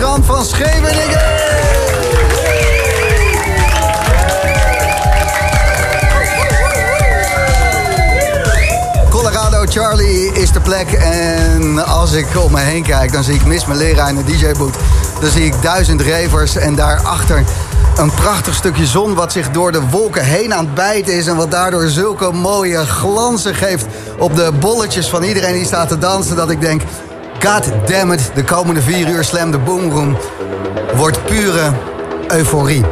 van Scheveningen. Colorado Charlie is de plek. En als ik om me heen kijk, dan zie ik Miss Melera in de DJ-boot. Dan zie ik duizend ravers en daarachter een prachtig stukje zon... wat zich door de wolken heen aan het bijten is... en wat daardoor zulke mooie glanzen geeft op de bolletjes van iedereen die staat te dansen... dat ik denk, god damn it, de komende vier uur Slam de Boomroom... wordt pure euforie.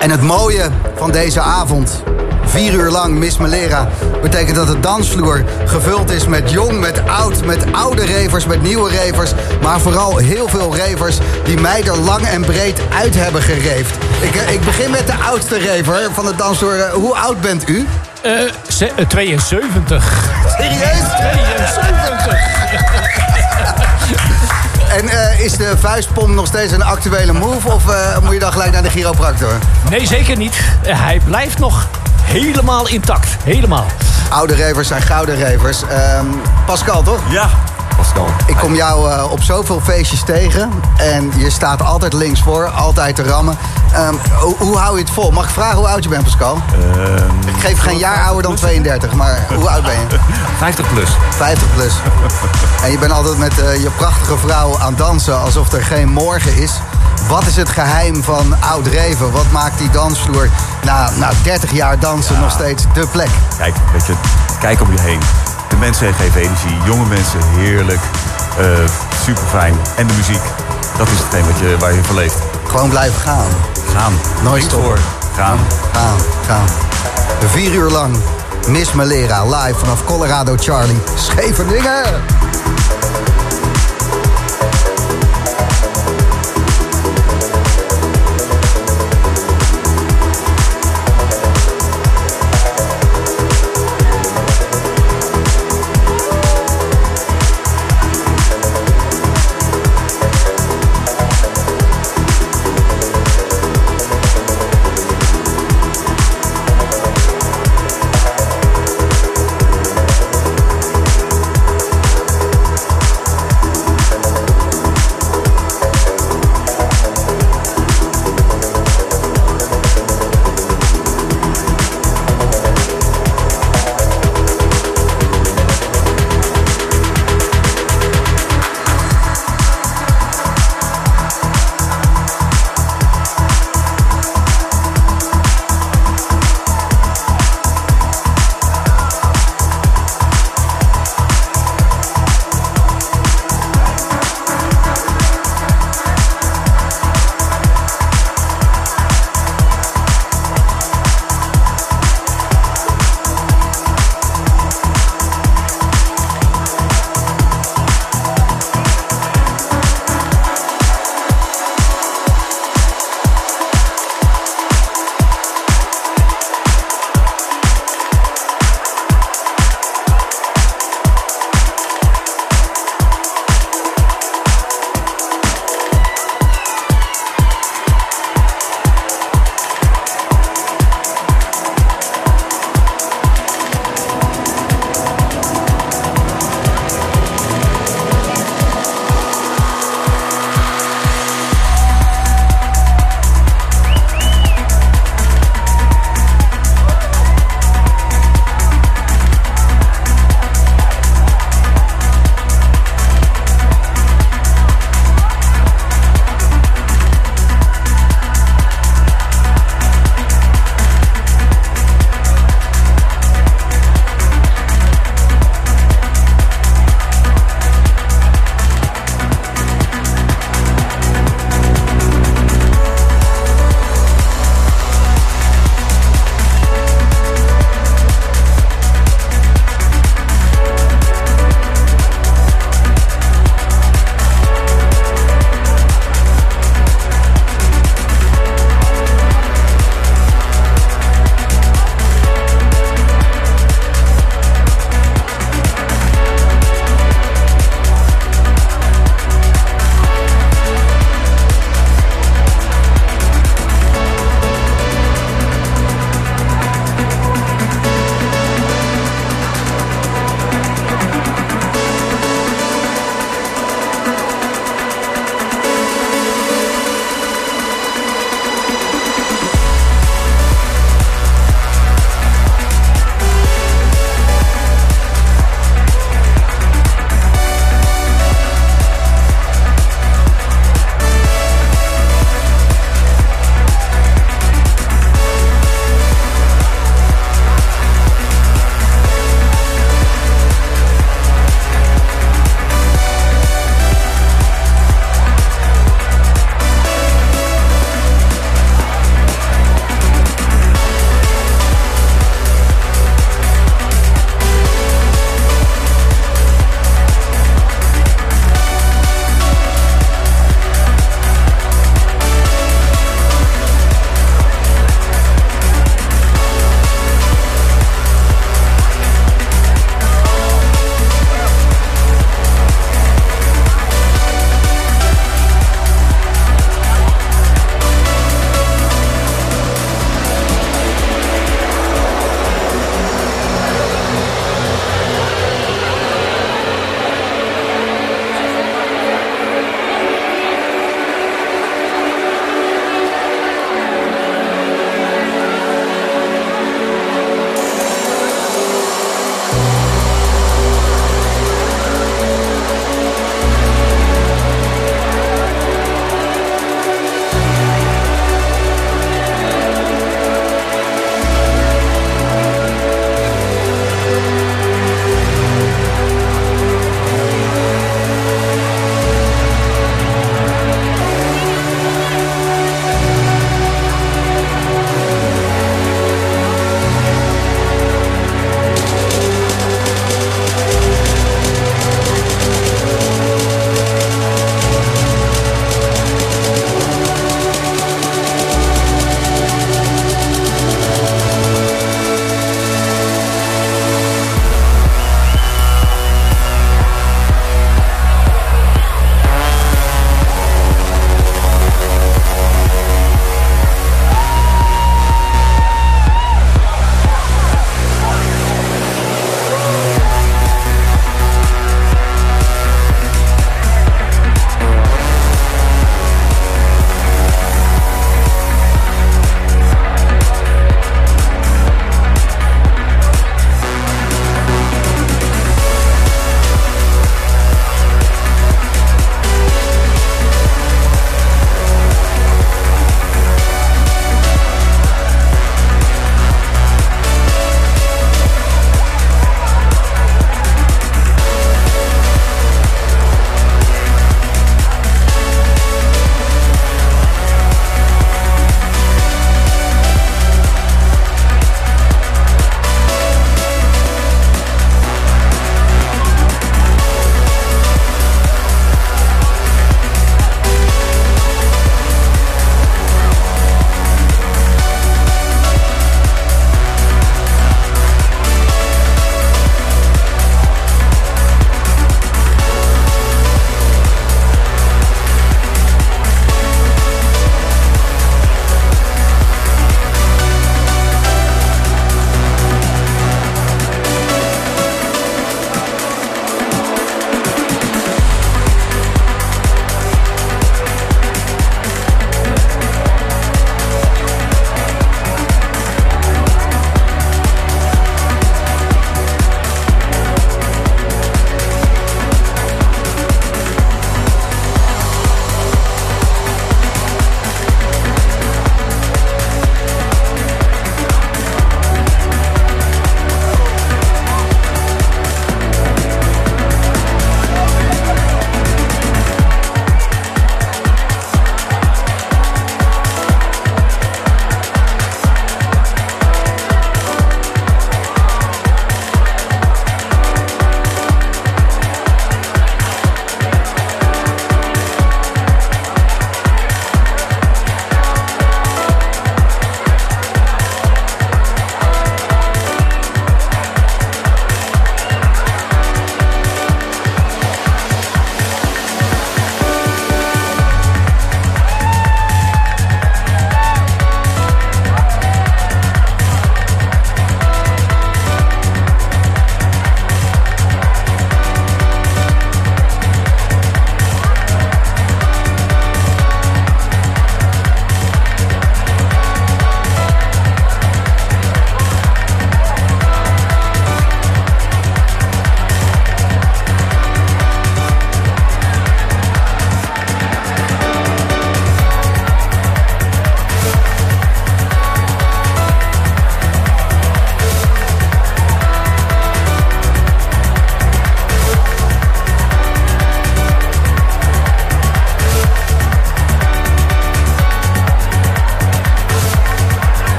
En het mooie van deze avond, vier uur lang Miss Melera... betekent dat de dansvloer gevuld is met jong, met oud... met oude ravers, met nieuwe ravers... maar vooral heel veel ravers die mij er lang en breed uit hebben gereefd. Ik, eh, ik begin met de oudste raver van de dansvloer. Eh, Hoe oud bent u? Ze- eh, 72. Serieus? 72. En eh, is de vuistpomp nog steeds een actuele move... of eh, moet je dan gelijk naar de chiropractor? Nee, zeker niet. Eh, Hij blijft nog helemaal intact. Helemaal. Oude ravers zijn gouden ravers. Ehm, Pascal, toch? Ja, Pascal. Ik kom jou eh, op zoveel feestjes tegen. En je staat altijd links voor, altijd te rammen. Ehm, hoe, hoe hou je het vol? Mag ik vragen hoe oud je bent, Pascal? Ehm, Ik geef geen jaar ouder dan 32, maar hoe oud ben je? 50 plus. 50 plus. En je bent altijd met eh, je prachtige vrouw aan dansen alsof er geen morgen is. Wat is het geheim van oud reven? Wat maakt die dansvloer na, na 30 jaar dansen nog steeds de plek? Kijk, weet je, kijk om je heen. De mensen geven energie. Jonge mensen, heerlijk. super fijn. En de muziek. Dat is hetgeen wat je, waar je voor leeft. Gewoon blijven gaan. Gaan. Nooit stoppen. voor. Gaan. Gaan, gaan. Vier uur lang Miss Malera live vanaf Colorado Charlie. Scheveningen!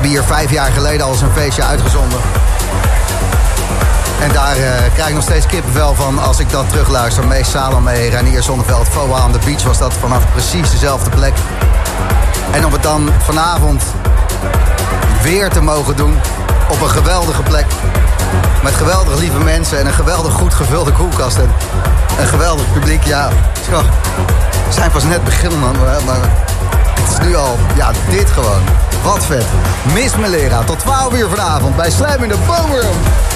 Hebben hier vijf jaar geleden al eens een feestje uitgezonden. En daar uh, krijg ik nog steeds kippenvel van als ik dat terugluister. Mees Salome, Renier Zonneveld, Foa aan de beach was dat vanaf precies dezelfde plek. En om het dan vanavond weer te mogen doen op een geweldige plek. Met geweldig lieve mensen en een geweldig goed gevulde koelkast. En een geweldig publiek. Ja, we zijn pas net begonnen, man. Maar het is nu al, ja, dit gewoon. Wat vet. Mis me leraar. Tot 12 uur vanavond bij Slam in de Boomroom.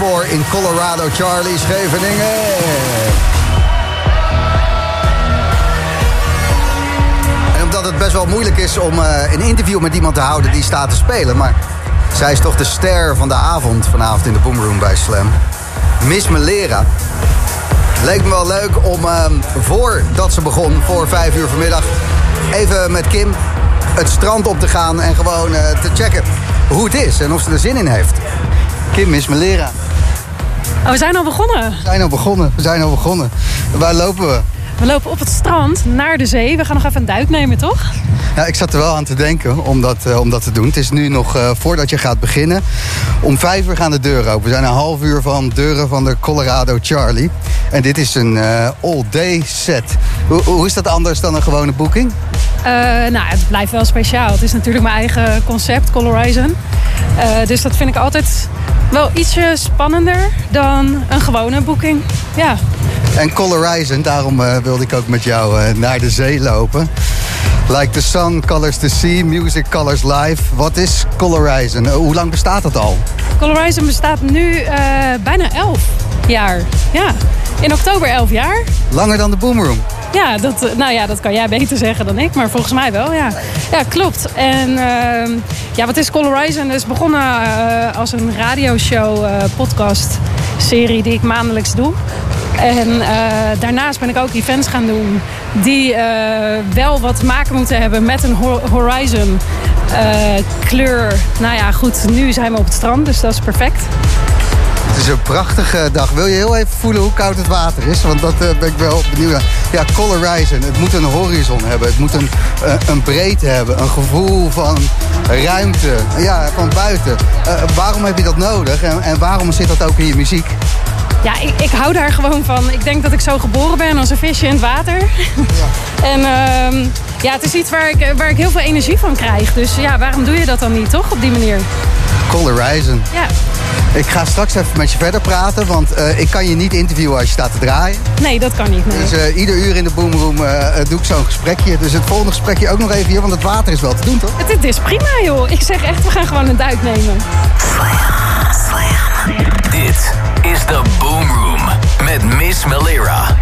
Voor in Colorado, Charlie Scheveningen. En omdat het best wel moeilijk is om uh, een interview met iemand te houden die staat te spelen. Maar zij is toch de ster van de avond vanavond in de Boomroom bij Slam. Miss Melera. Leek me wel leuk om uh, voordat ze begon, voor vijf uur vanmiddag, even met Kim het strand op te gaan en gewoon uh, te checken hoe het is en of ze er zin in heeft. Kim is mijn leraar. Oh, we zijn al begonnen. We zijn al begonnen. We zijn al begonnen. Waar lopen we? We lopen op het strand naar de zee. We gaan nog even een duik nemen, toch? Ja, ik zat er wel aan te denken om dat, uh, om dat te doen. Het is nu nog uh, voordat je gaat beginnen. Om vijf uur gaan de deuren open. We zijn een half uur van deuren van de Colorado Charlie. En dit is een uh, all-day set. Hoe, hoe, is dat anders dan een gewone boeking? nou, het blijft wel speciaal. Het is natuurlijk mijn eigen concept, Colorizon. dus dat vind ik altijd wel ietsje spannender dan een gewone boeking. Ja. En Colorizon, daarom uh, wilde ik ook met jou uh, naar de zee lopen. Like the sun colors the sea, music colors life. Wat is Colorizon? Uh, hoe lang bestaat dat al? Colorizon bestaat nu bijna 11 jaar. Ja, in oktober 11 jaar. Langer dan de Boomroom? Ja, dat, nou ja, dat kan jij beter zeggen dan ik, maar volgens mij wel, ja. Ja, klopt. En uh, ja, wat is Colorizon? Dat is begonnen uh, als een radioshow, uh, podcast serie die ik maandelijks doe. En daarnaast ben ik ook events gaan doen die wel wat maken moeten hebben met een horizon kleur. Nou ja, goed, nu zijn we op het strand, dus dat is perfect. Het is een prachtige dag. Wil je heel even voelen hoe koud het water is? Want dat ben ik wel benieuwd naar. Ja, Colorizon. Het moet een horizon hebben. Het moet een, een breedte hebben. Een gevoel van ruimte. Ja, van buiten. Uh, waarom heb je dat nodig? En, en waarom zit dat ook in je muziek? Ja, ik, ik, hou daar gewoon van. Ik denk dat ik zo geboren ben als een visje in het water. Ja. en uh, ja, het is iets waar ik, waar ik heel veel energie van krijg. Dus ja, waarom doe je dat dan niet, toch? Op die manier. Colorizon. Ja. Ik ga straks even met je verder praten, want uh, ik kan je niet interviewen als je staat te draaien. Nee, dat kan niet. Nee. Dus uh, ieder uur in de boomroom uh, doe ik zo'n gesprekje. Dus het volgende gesprekje ook nog even hier, want het water is wel te doen, toch? Het, het is prima, joh. Ik zeg echt, we gaan gewoon een duik nemen. Slam, slam. Dit is de Boomroom met Miss Melira.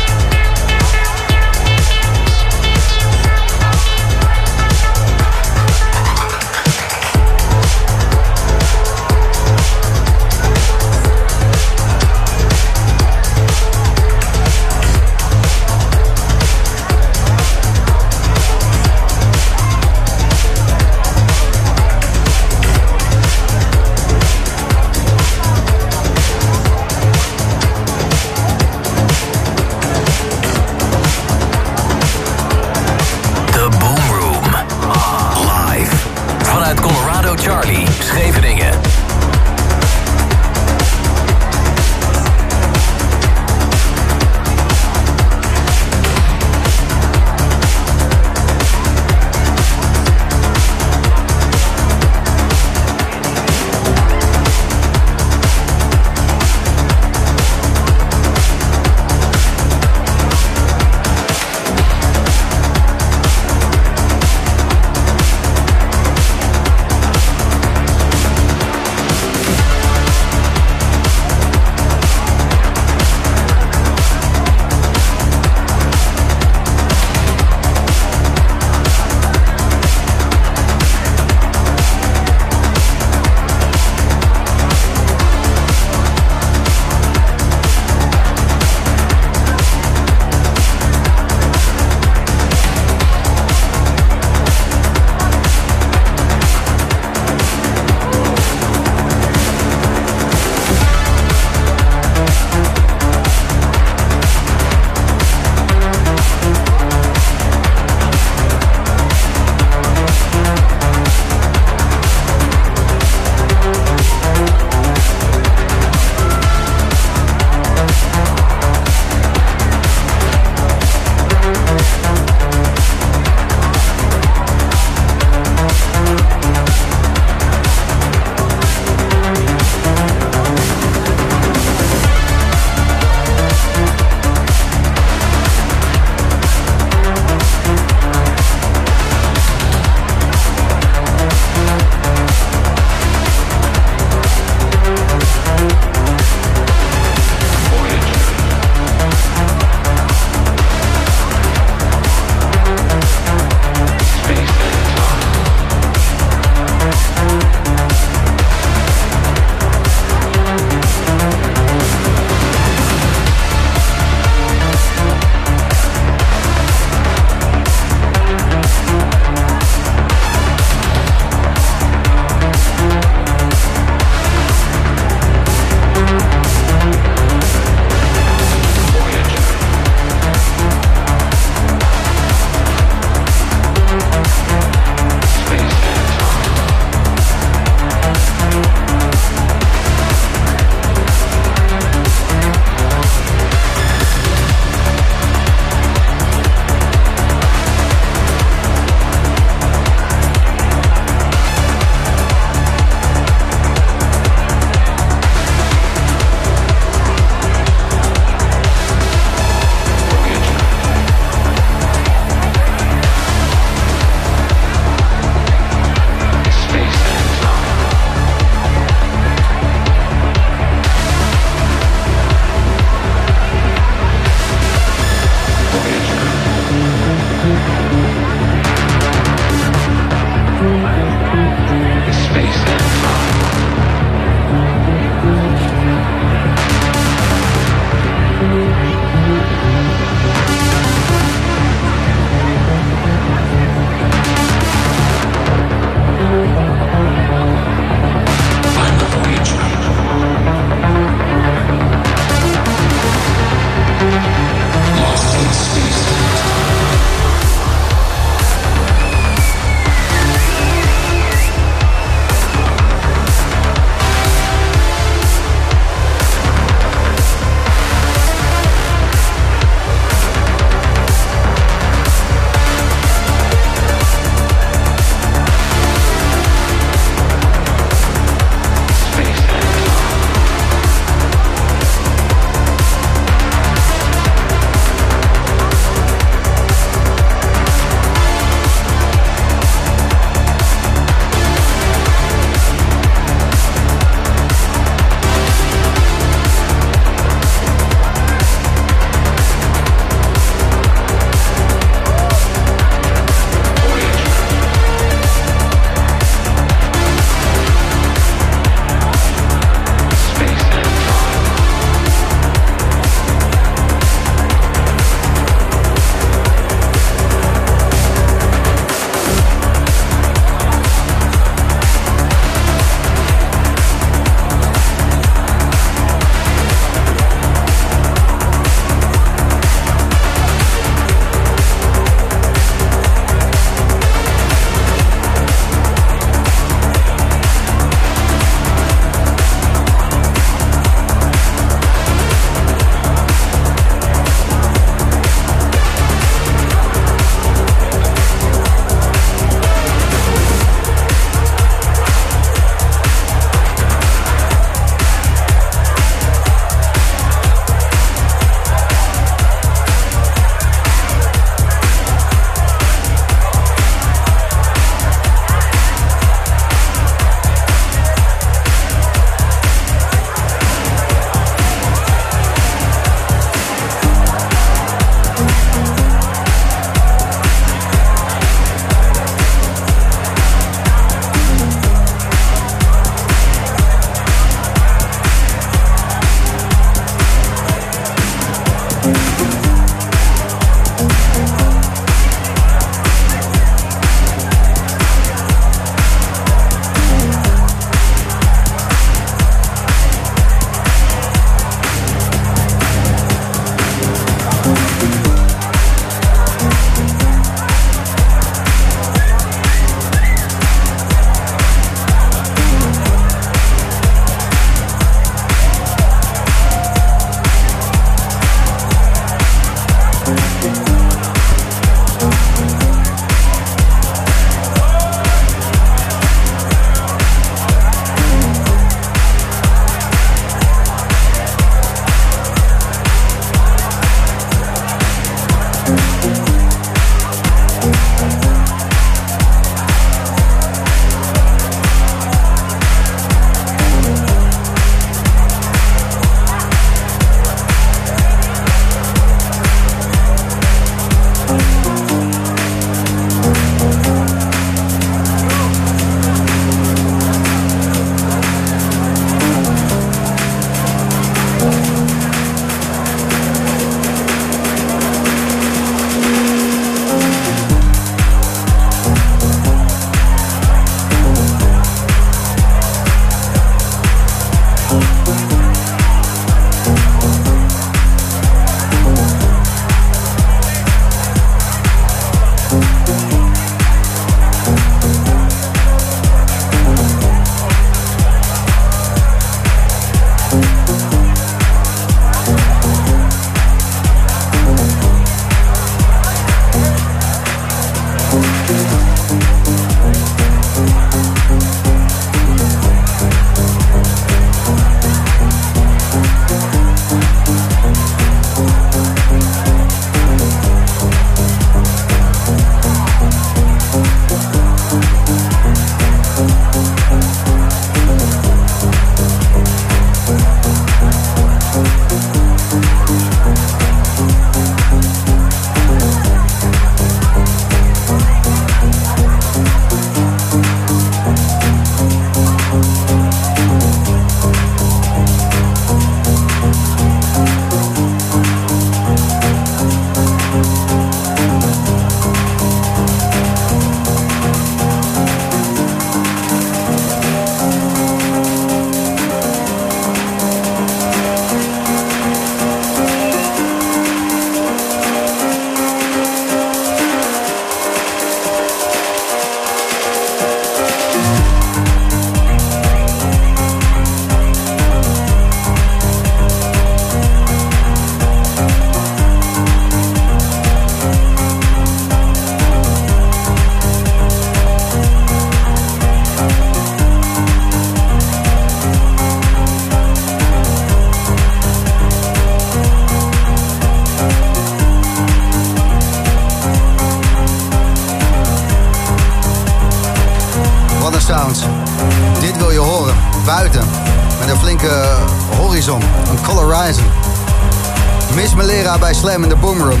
Slam in de Boomroom.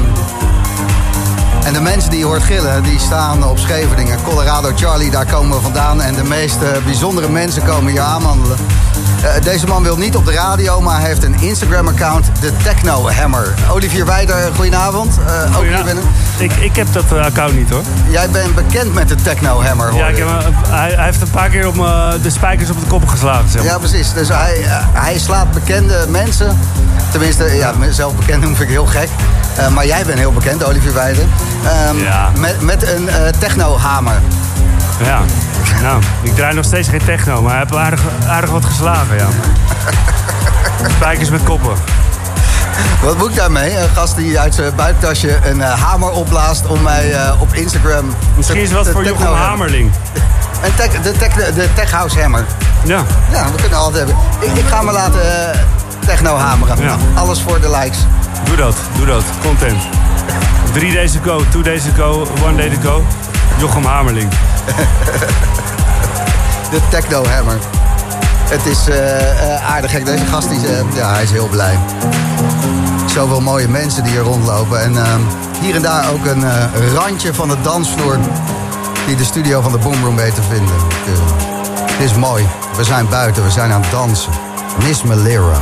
En de mensen die je hoort gillen, die staan op Scheveningen. Colorado Charlie, daar komen we vandaan. En de meest bijzondere mensen komen hier aanwandelen. Eh, deze man wil niet op de radio, maar hij heeft een Instagram-account, de Techno Hammer. Olivier Wijder, goedenavond. Uh, ook hier binnen. Ik, ik heb dat account niet hoor. Jij bent bekend met de Techno Hammer hoor. Ja, ik heb, hij, hij, heeft een paar keer op de spijkers op de kop geslagen. Zeg maar. Ja, precies. Dus hij, hij slaat bekende mensen. Tenminste, ja, zelf bekend noem ik heel gek. Uh, maar jij bent heel bekend, Olivier. Um, ja. met, met een uh, techno-hamer. Ja, nou, ik draai nog steeds geen techno, maar ik heb aardig, aardig wat geslagen, ja. Spijkers met koppen. Wat moet ik daarmee? Een gast die uit zijn buiktasje een uh, hamer opblaast om mij uh, op Instagram... Misschien is het wat voor Jochem Hamerling. Een tech, de, tech, de Tech House Hammer. Ja. Ja, we kunnen altijd hebben. Ik, ik ga me laten uh, techno hameren. Ja. Alles voor de likes. Doe dat, doe dat. Content. Drie days to go, two days to go, one day to go. Jochem Hamerling. de techno hammer. Het is uh, uh, aardig gek. Deze gast die, uh, ja, hij is heel blij. Zoveel mooie mensen die hier rondlopen. En ehm, hier en daar ook een randje van de dansvloer... die de studio van de Boomroom weet te vinden. Het is mooi. We zijn buiten, we zijn aan het dansen. Miss Malera.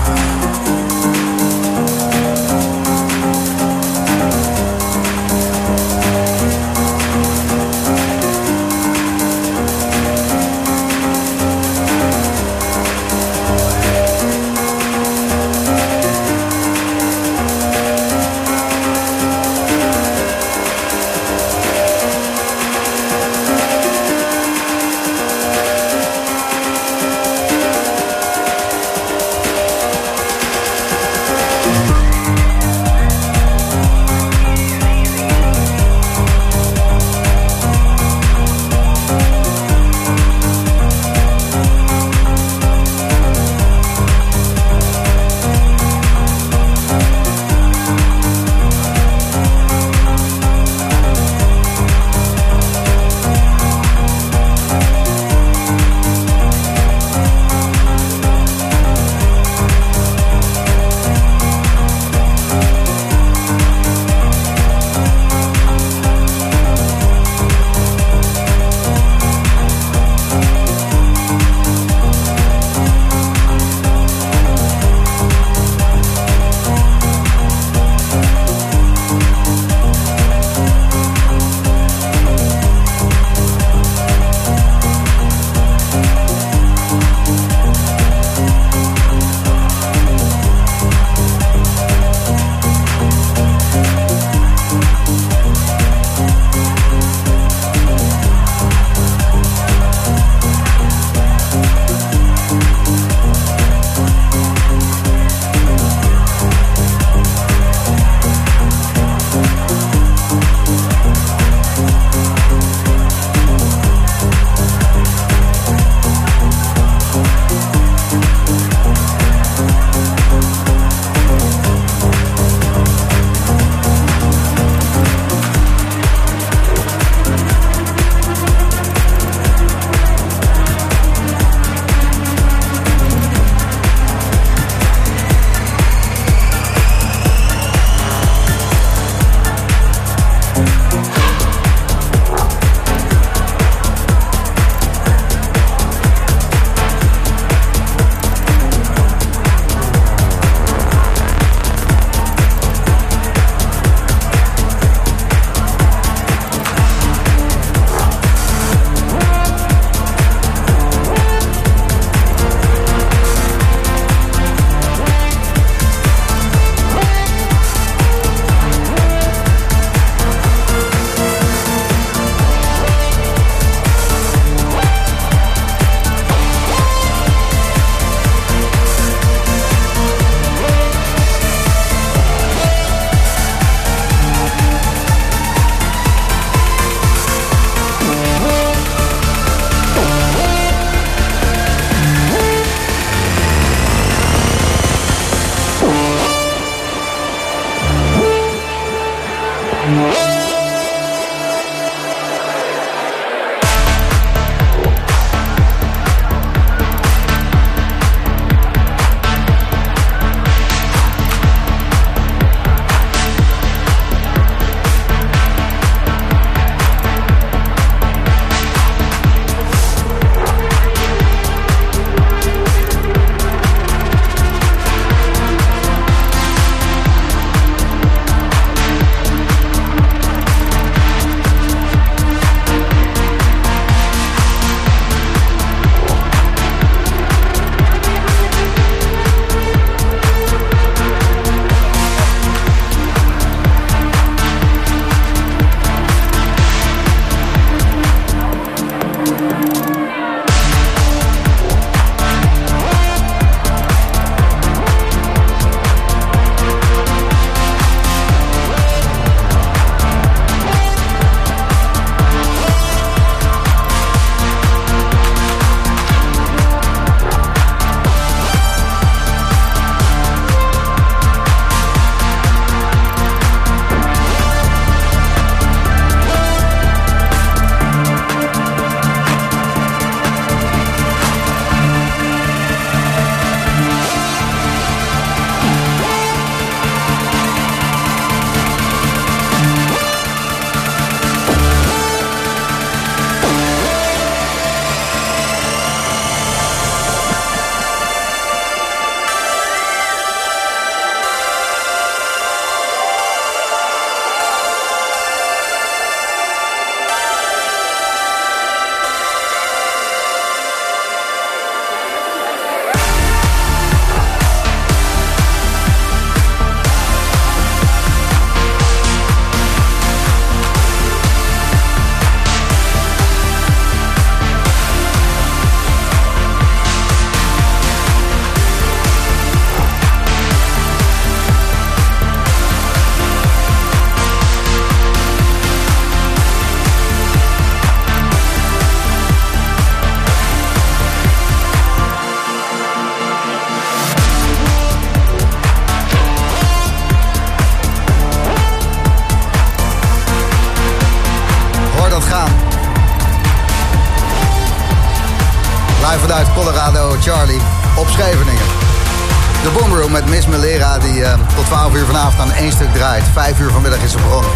Één stuk draait. 5 uur vanmiddag is ze begonnen.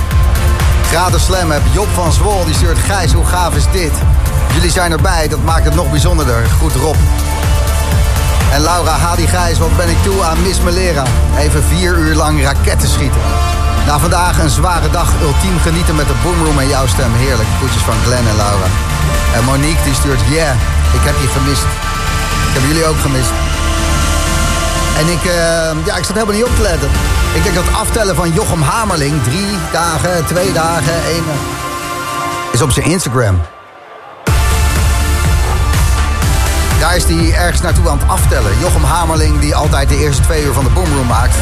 Gratis Slam heb Job van Zwol, die stuurt Gijs, hoe gaaf is dit? Jullie zijn erbij, dat maakt het nog bijzonderder. Goed Rob. En Laura, Hadi Gijs, wat ben ik toe aan Miss Melera? Even vier uur lang raketten schieten. Na vandaag een zware dag, ultiem genieten met de Boomroom en jouw stem. Heerlijk. Groetjes van Glenn en Laura. En Monique die stuurt, yeah, ik heb je gemist. Ik heb jullie ook gemist. En ik, uh, ja, ik zat helemaal niet op te letten. Ik denk dat aftellen van Jochem Hamerling, drie dagen, twee dagen, één... is op zijn Instagram. Daar is hij ergens naartoe aan het aftellen. Jochem Hamerling, die altijd de eerste twee uur van de Boomroom maakt.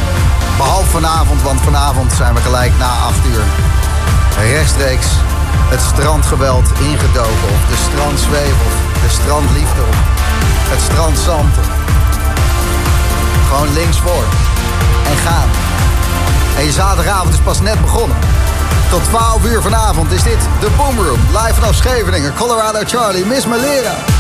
Behalve vanavond, want vanavond zijn we gelijk na acht uur. Rechtstreeks het strandgeweld ingedoken. Of de strandzwevel, de strandliefde. Het strandzand. Gewoon links voor. En gaan. En je zaterdagavond is pas net begonnen. Tot 12 uur vanavond is dit de Boomroom. Live vanaf Scheveningen, Colorado Charlie, Miss Malera.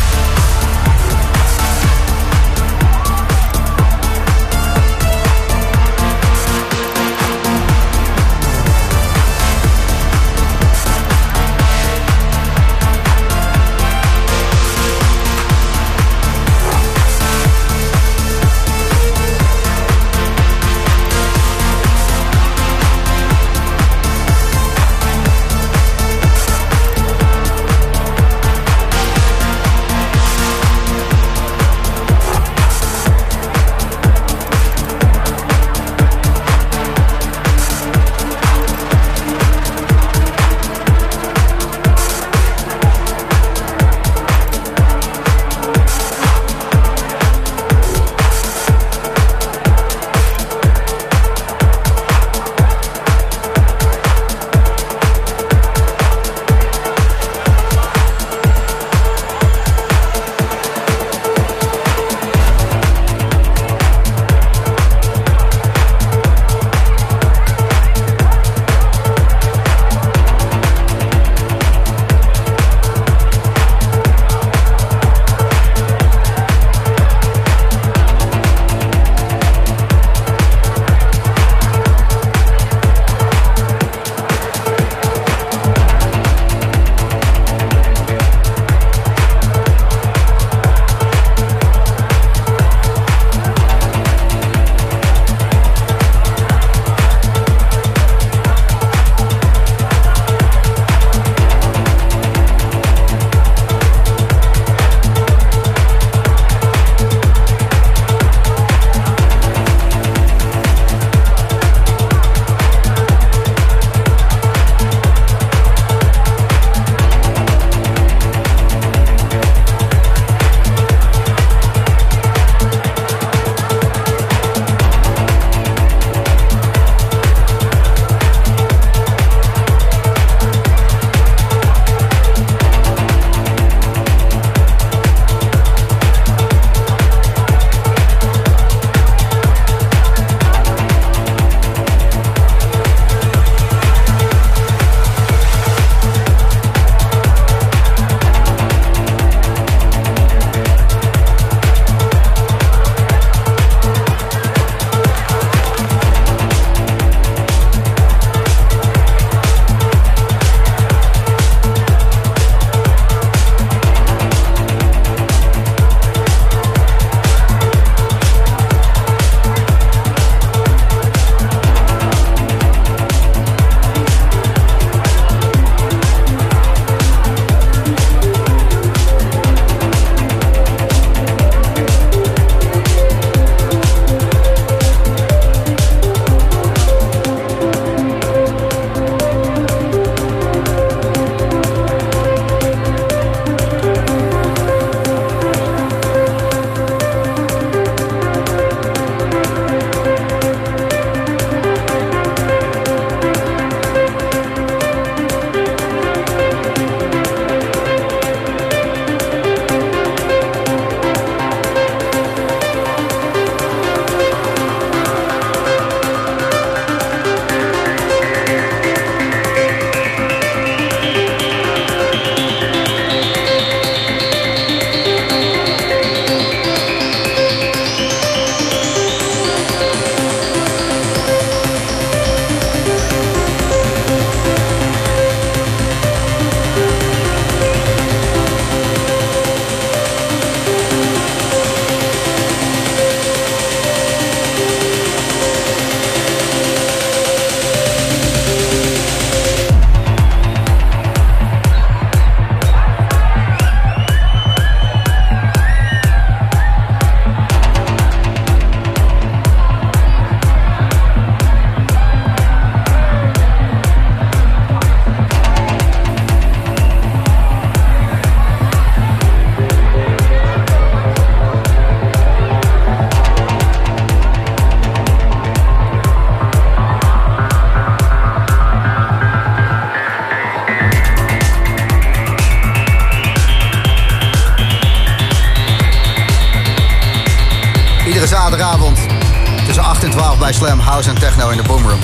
Tussen 8 en 12 bij Slam House en Techno in de Boomroom.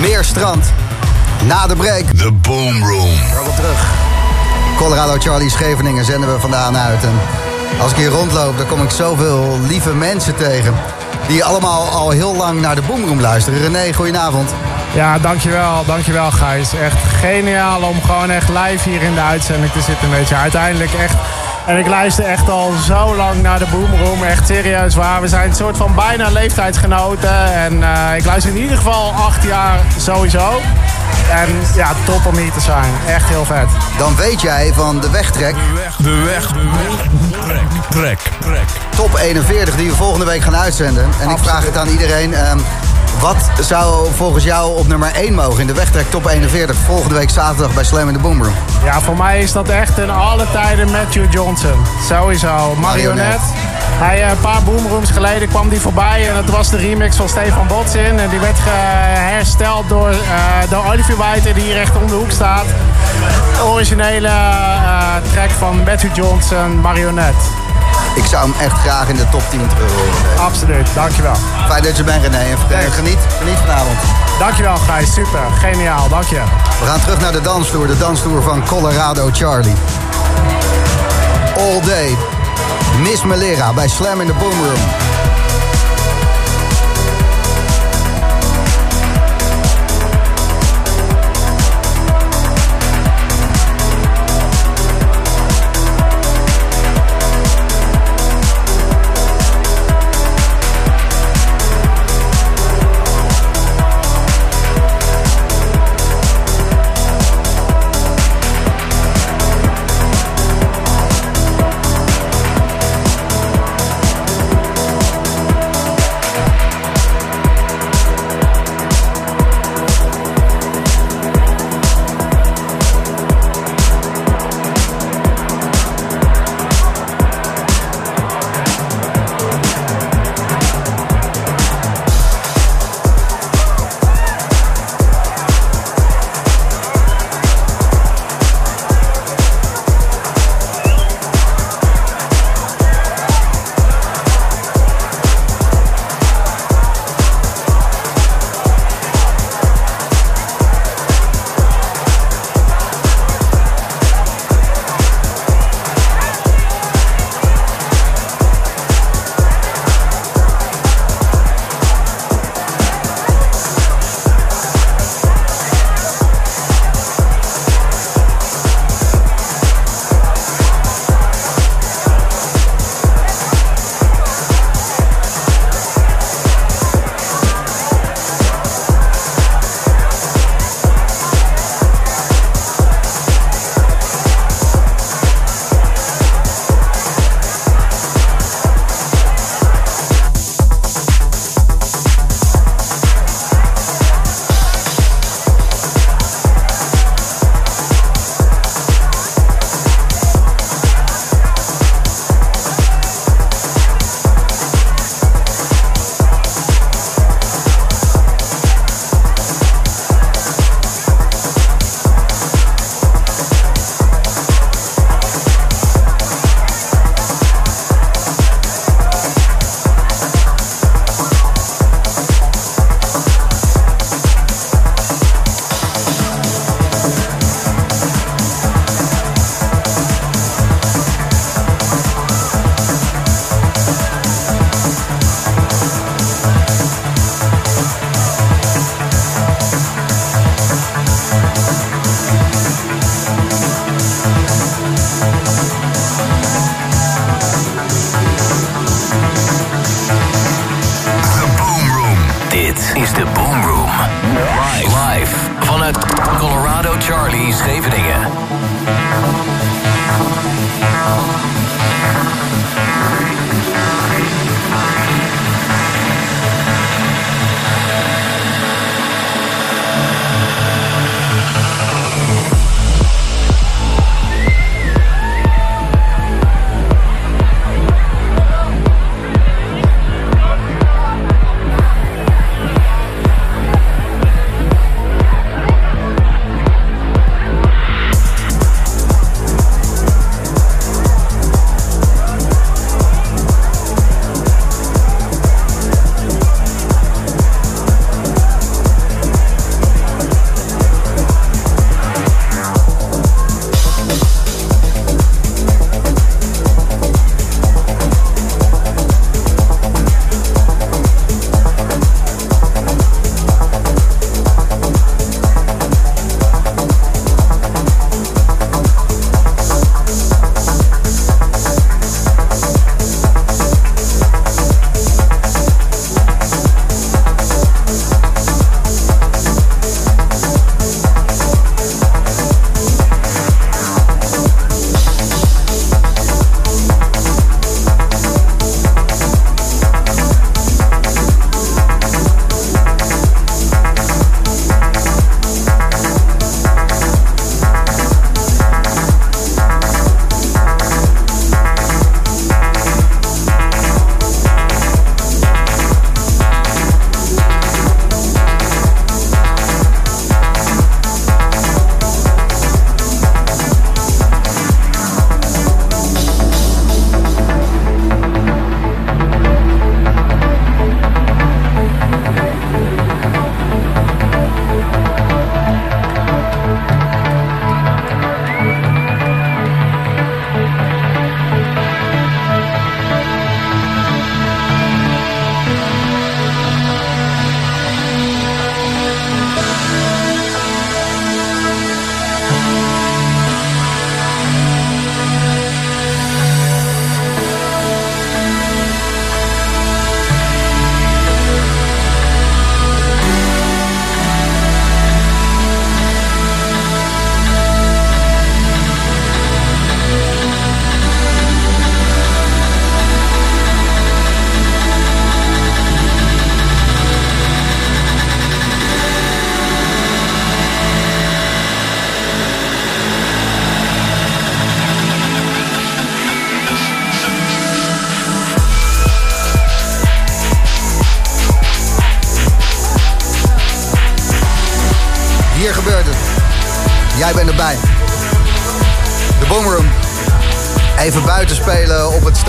Meer strand. Na de break. The Boom Room. Welkom terug. Colorado Charlie Scheveningen zenden we vandaan uit. En als ik hier rondloop, dan kom ik zoveel lieve mensen tegen. Die allemaal al heel lang naar de Boomroom luisteren. René, goedenavond. Ja, dankjewel, dankjewel Gijs. Echt geniaal om gewoon echt live hier in de uitzending te zitten. Weet je. Uiteindelijk echt... En ik luister echt al zo lang naar de Boomroom. Echt serieus waar. We zijn een soort van bijna leeftijdsgenoten. En uh, ik luister in ieder geval acht jaar sowieso. En ja, top om hier te zijn. Echt heel vet. Dan weet jij van de wegtrek. De weg, de weg, de weg. Trek, trek, trek. Top 41 die we volgende week gaan uitzenden. En Absoluut. ik vraag het aan iedereen. Um, wat zou volgens jou op nummer 1 mogen in de wegtrek top 41 volgende week zaterdag bij Slam in de Boomroom? Ja, voor mij is dat echt een alle tijden Matthew Johnson. Sowieso. Marionet. Hij, een paar boomrooms geleden kwam die voorbij en dat was de remix van Stefan Botsin. En die werd hersteld door, uh, door Olivier White, die hier echt om de hoek staat. De originele uh, track van Matthew Johnson, Marionet. Ik zou hem echt graag in de top 10 terug horen. Absoluut, dankjewel. Fijn dat je bent René en geniet, geniet vanavond. Dankjewel Gijs, super, geniaal, dank je. We gaan terug naar de dansvloer, de dansvloer van Colorado Charlie. All Day, Miss Melera bij Slam in the Boom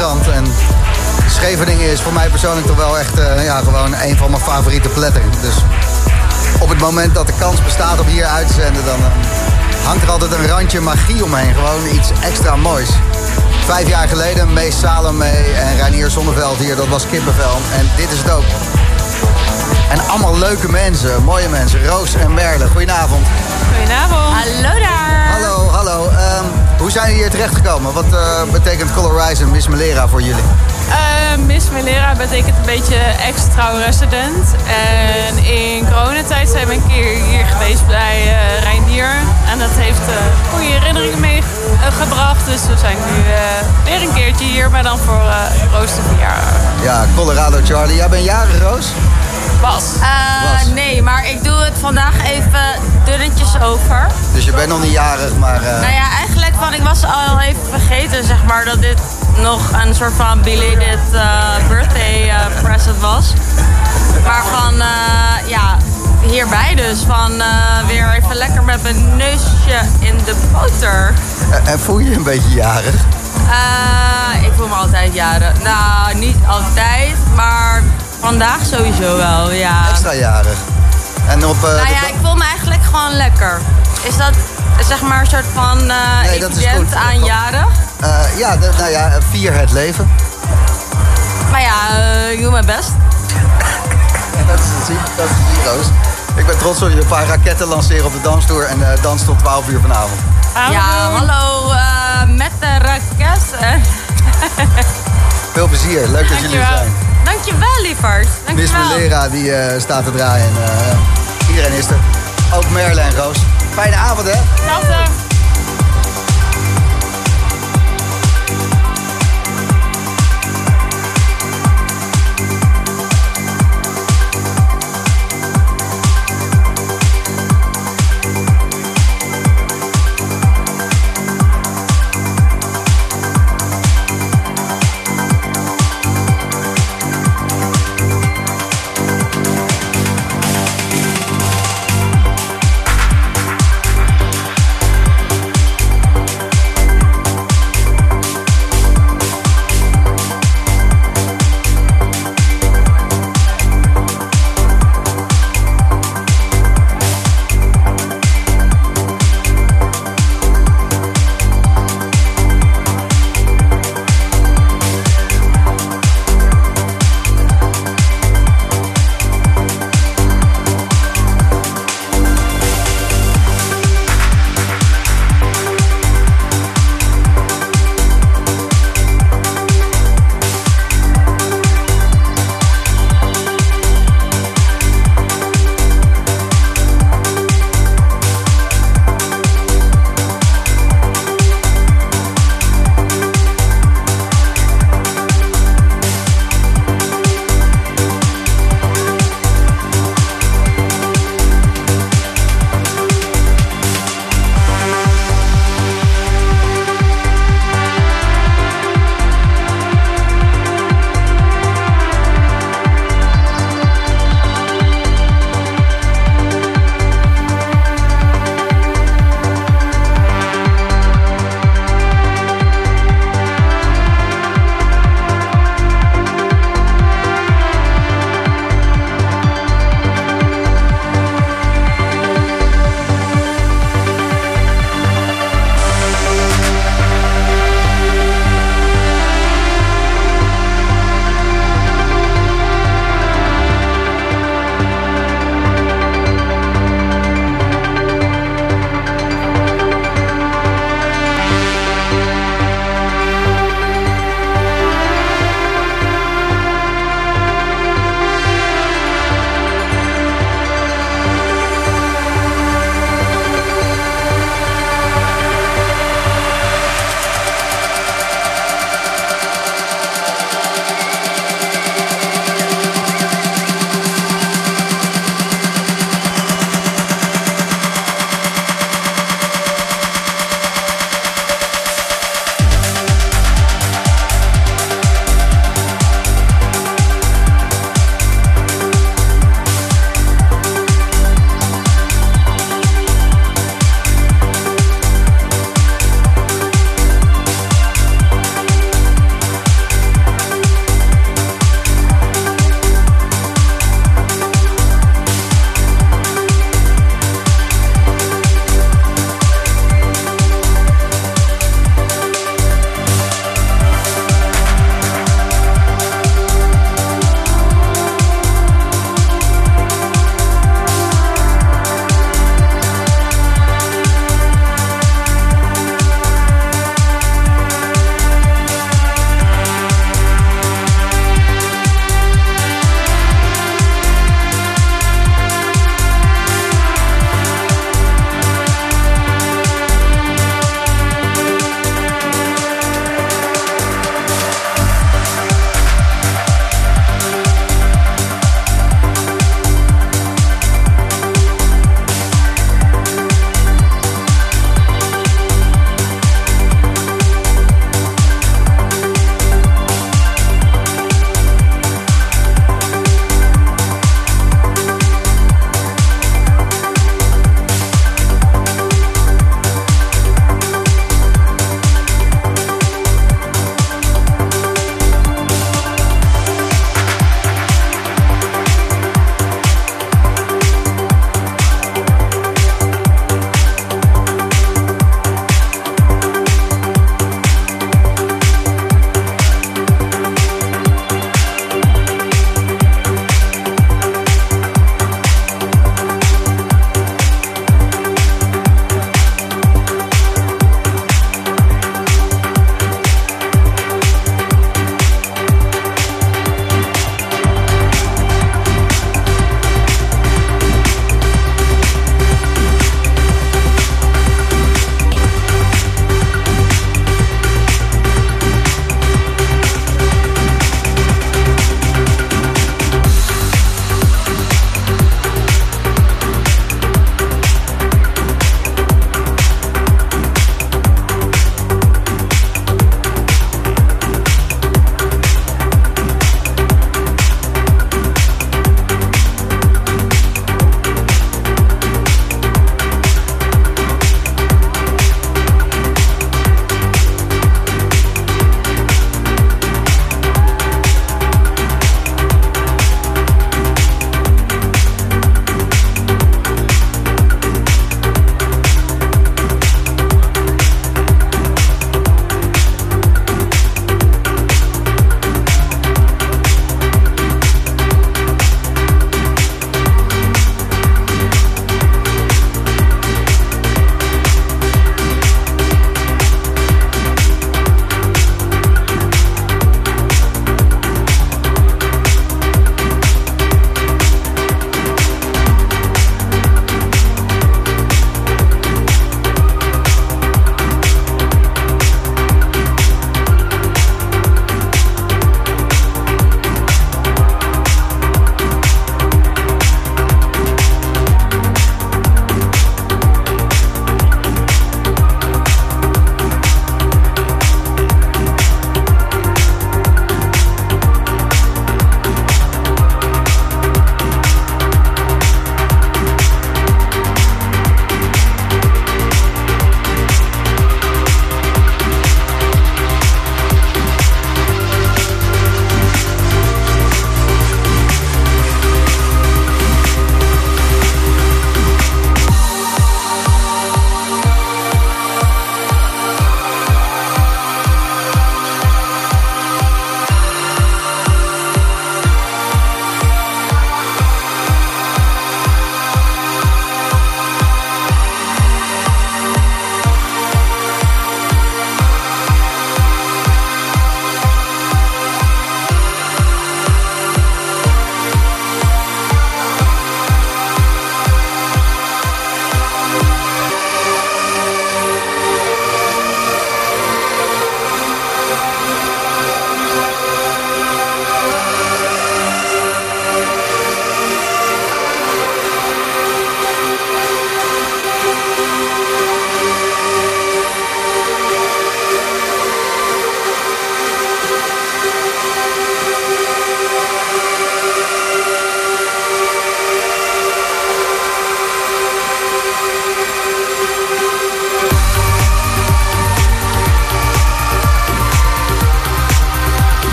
strand. En Scheveningen is voor mij persoonlijk toch wel echt eh, ja, gewoon een van mijn favoriete plekken. Dus op het moment dat de kans bestaat om hier uit te zenden... dan eh, hangt er altijd een randje magie omheen. Gewoon iets extra moois. Vijf jaar geleden Mees Salome en Reinier Zonneveld hier. Dat was kippenvel. En dit is het ook. En allemaal leuke mensen, mooie mensen. Roos en Merle, goedenavond. Goedenavond. Hallo daar. Hallo, hallo. Ehm, hoe zijn jullie hier terechtgekomen? Wat eh, betekent Colorize Miss Melera voor jullie? Uh, Miss Melera betekent een beetje ex-trouw resident. En in coronatijd zijn we een keer hier geweest bij uh, Reinier. En dat heeft goede herinneringen meegebracht. dus we zijn nu weer een keertje hier, maar dan voor Roos de verjaardag. Ja, Colorado Charlie. Jij bent jarig, Roos? Was. Uh, nee, maar ik doe het vandaag even dunnetjes over. Dus je bent nog niet jarig, maar... Uh... Nou ja, eigenlijk, van, ik was al even vergeten, zeg maar, dat dit nog een soort van belated uh, birthday present was. Maar van, ja, hierbij dus. Van weer even lekker met mijn neusje in de boter. En voel je je een beetje jarig? ik voel me altijd jarig. Nou, niet altijd, maar Vandaag sowieso wel, ja. Extra jarig. En op, uh, nou ja, ik voel me eigenlijk gewoon lekker. Is dat zeg maar een soort van uh, nee, dat is goed. aan jarig? Uh, ja, de, nou ja, vier het leven. Maar ja, ik doe mijn best. dat is het dat is het Roos. Ik ben trots op je een paar raketten lanceren op de danstoer en dans tot 12 uur vanavond. Ja, hallo, met de raket. Veel plezier, leuk dat jullie er zijn. Dankjewel, lieverd. Miss Melera die uh, staat te draaien. Uh, iedereen is er. Ook Merle en Roos. Fijne avond, hè? Hetzelfde.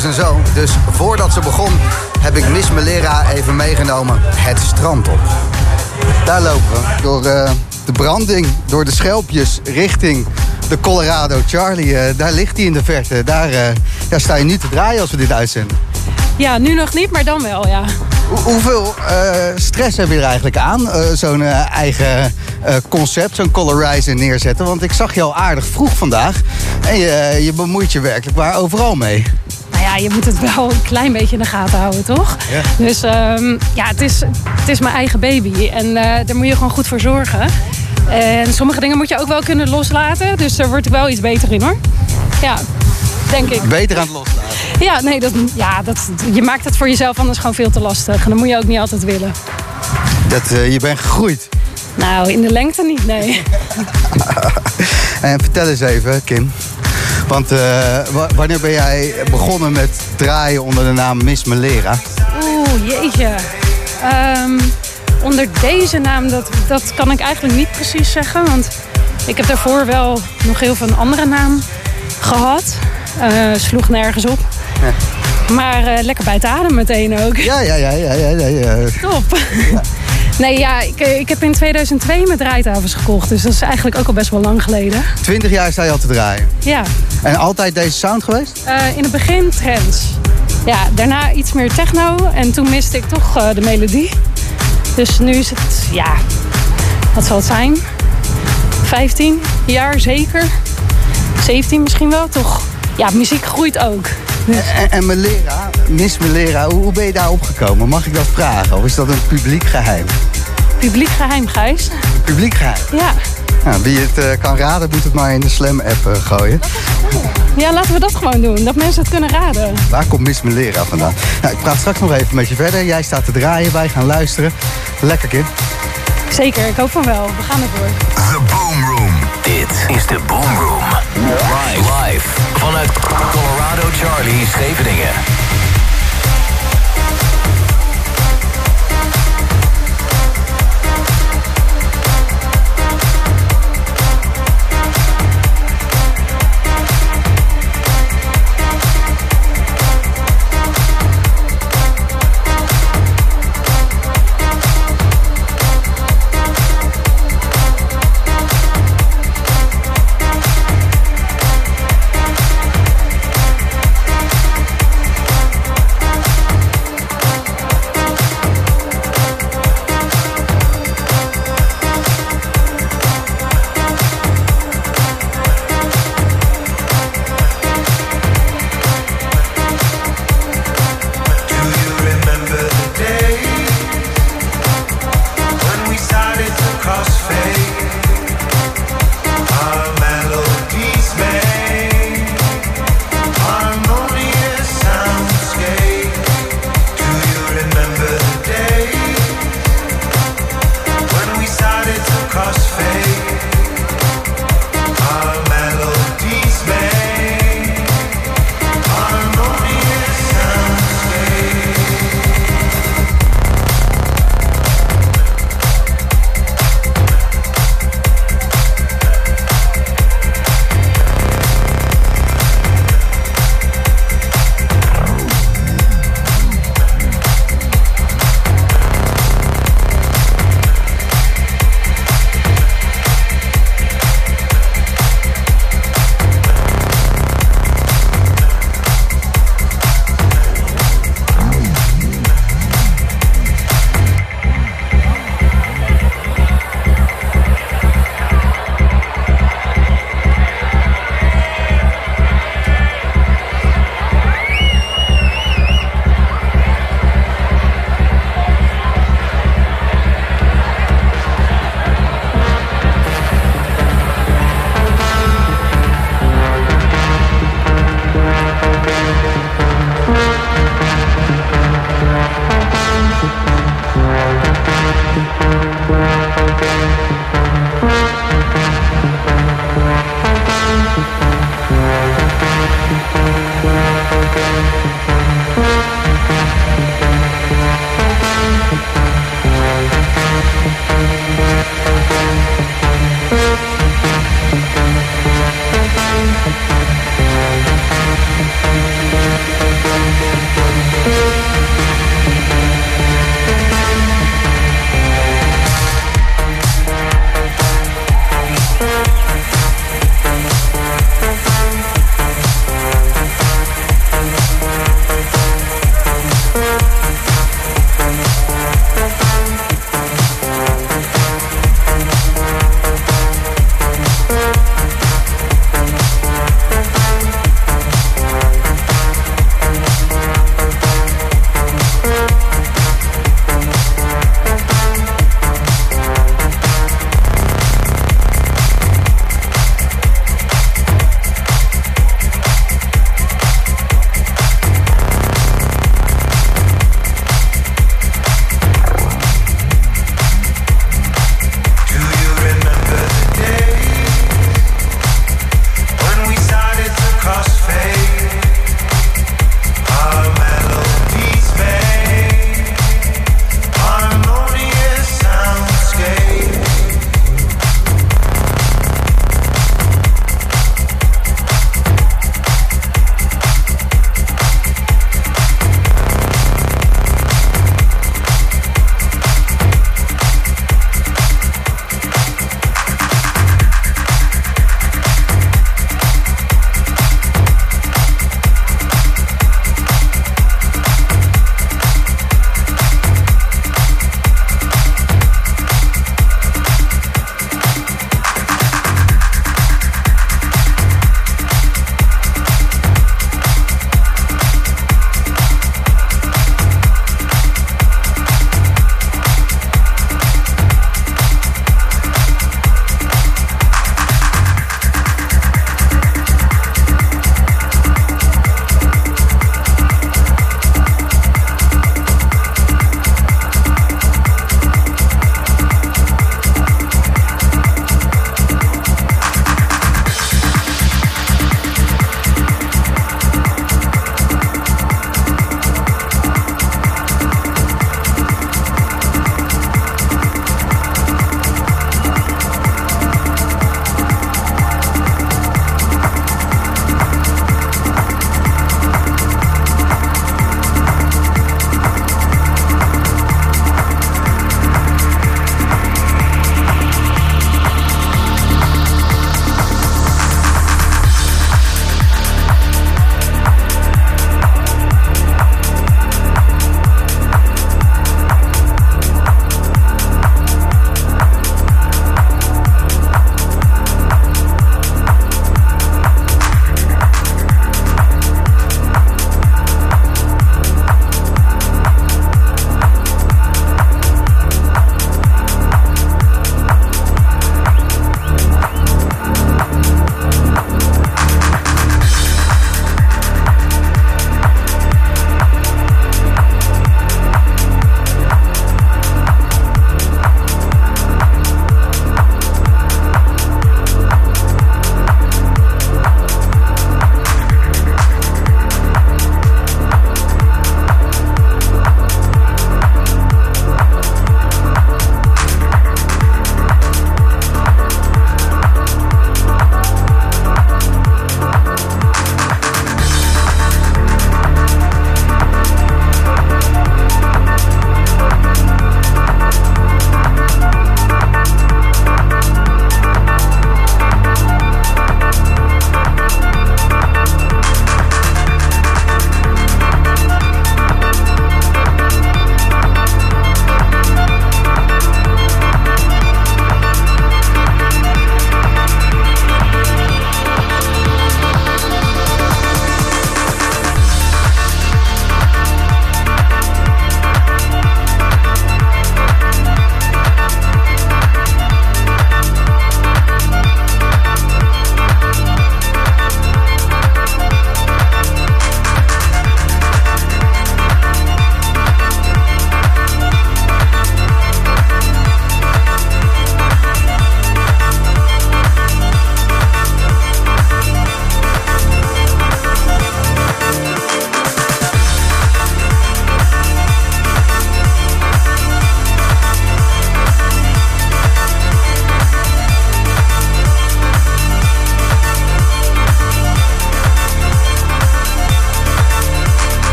Zus en zo. Dus voordat ze begon, heb ik Miss Melera even meegenomen het strand op. Daar lopen we. Door eh, de branding, door de schelpjes, richting de Colorado Charlie. Eh, daar ligt hij in de verte. Daar eh, ja, sta je nu te draaien als we dit uitzenden. Ja, nu nog niet, maar dan wel, ja. Hoe- hoeveel stress heb je er eigenlijk aan? Zo'n eigen concept, zo'n Colorizer neerzetten. Want ik zag je al aardig vroeg vandaag. En je, je bemoeit je werkelijk waar overal mee. Je moet het wel een klein beetje in de gaten houden, toch? Ja. Dus ehm, ja, het is, het is mijn eigen baby. En eh, daar moet je gewoon goed voor zorgen. En sommige dingen moet je ook wel kunnen loslaten. Dus daar word ik wel iets beter in, hoor. Ja, denk ik. Beter aan het loslaten. Ja, nee, dat, ja, dat, je maakt het voor jezelf anders gewoon veel te lastig. En dat moet je ook niet altijd willen. Dat, eh, je bent gegroeid. Nou, in de lengte niet, nee. En vertel eens even, Kim. Want eh, wa- wanneer ben jij begonnen met draaien onder de naam Miss Melera? Oeh, jeetje. Ehm, onder deze naam, dat, dat kan ik eigenlijk niet precies zeggen. Want ik heb daarvoor wel nog heel veel een andere naam gehad. Eh, sloeg nergens op. Maar eh, lekker bij het adem meteen ook. Ja, ja, ja, ja, ja. ja, ja. Top. Nee, ja, ik, eh, ik heb in 2002 mijn draaitafels gekocht. Dus dat is eigenlijk ook al best wel lang geleden. Twintig jaar sta je al te draaien. Ja, En altijd deze sound geweest? Eh, in het begin trends. Ja, daarna iets meer techno. En toen miste ik toch eh, de melodie. Dus nu is het, ja, wat zal het zijn? 15 jaar zeker. 17 misschien wel, toch? Ja, muziek groeit ook. Dus, En, en Melera, Miss Melera, hoe, hoe ben je daar opgekomen? Mag ik dat vragen? Of is dat een publiek geheim? Publiek geheim, Gijs. Publiek geheim? Ja. Nou, wie het eh, kan raden, moet het maar in de Slam-app eh, gooien. ja, laten we dat gewoon doen. Dat mensen het kunnen raden. Waar komt Miss Melera vandaan? Nou, ik praat straks nog even met je verder. Jij staat te draaien, wij gaan luisteren. Lekker, Kim. Zeker, ik hoop van wel. We gaan ervoor. The Boom Room. Dit is de Boom Room. Live. Live. Vanuit Colorado Charlie, Scheveningen.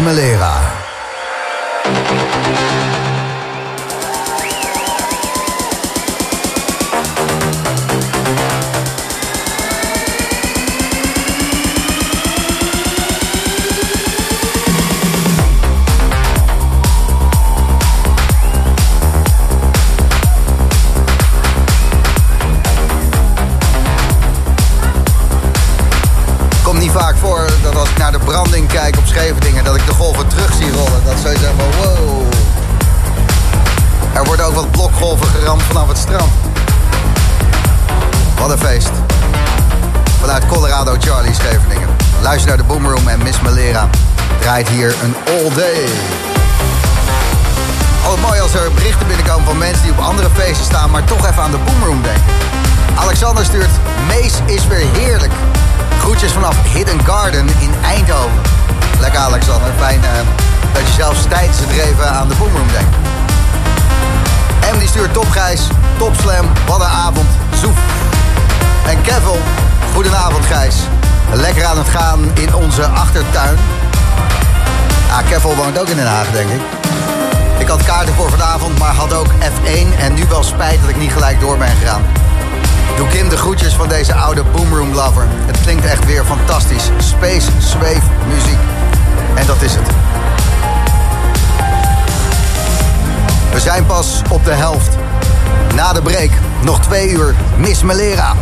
Miss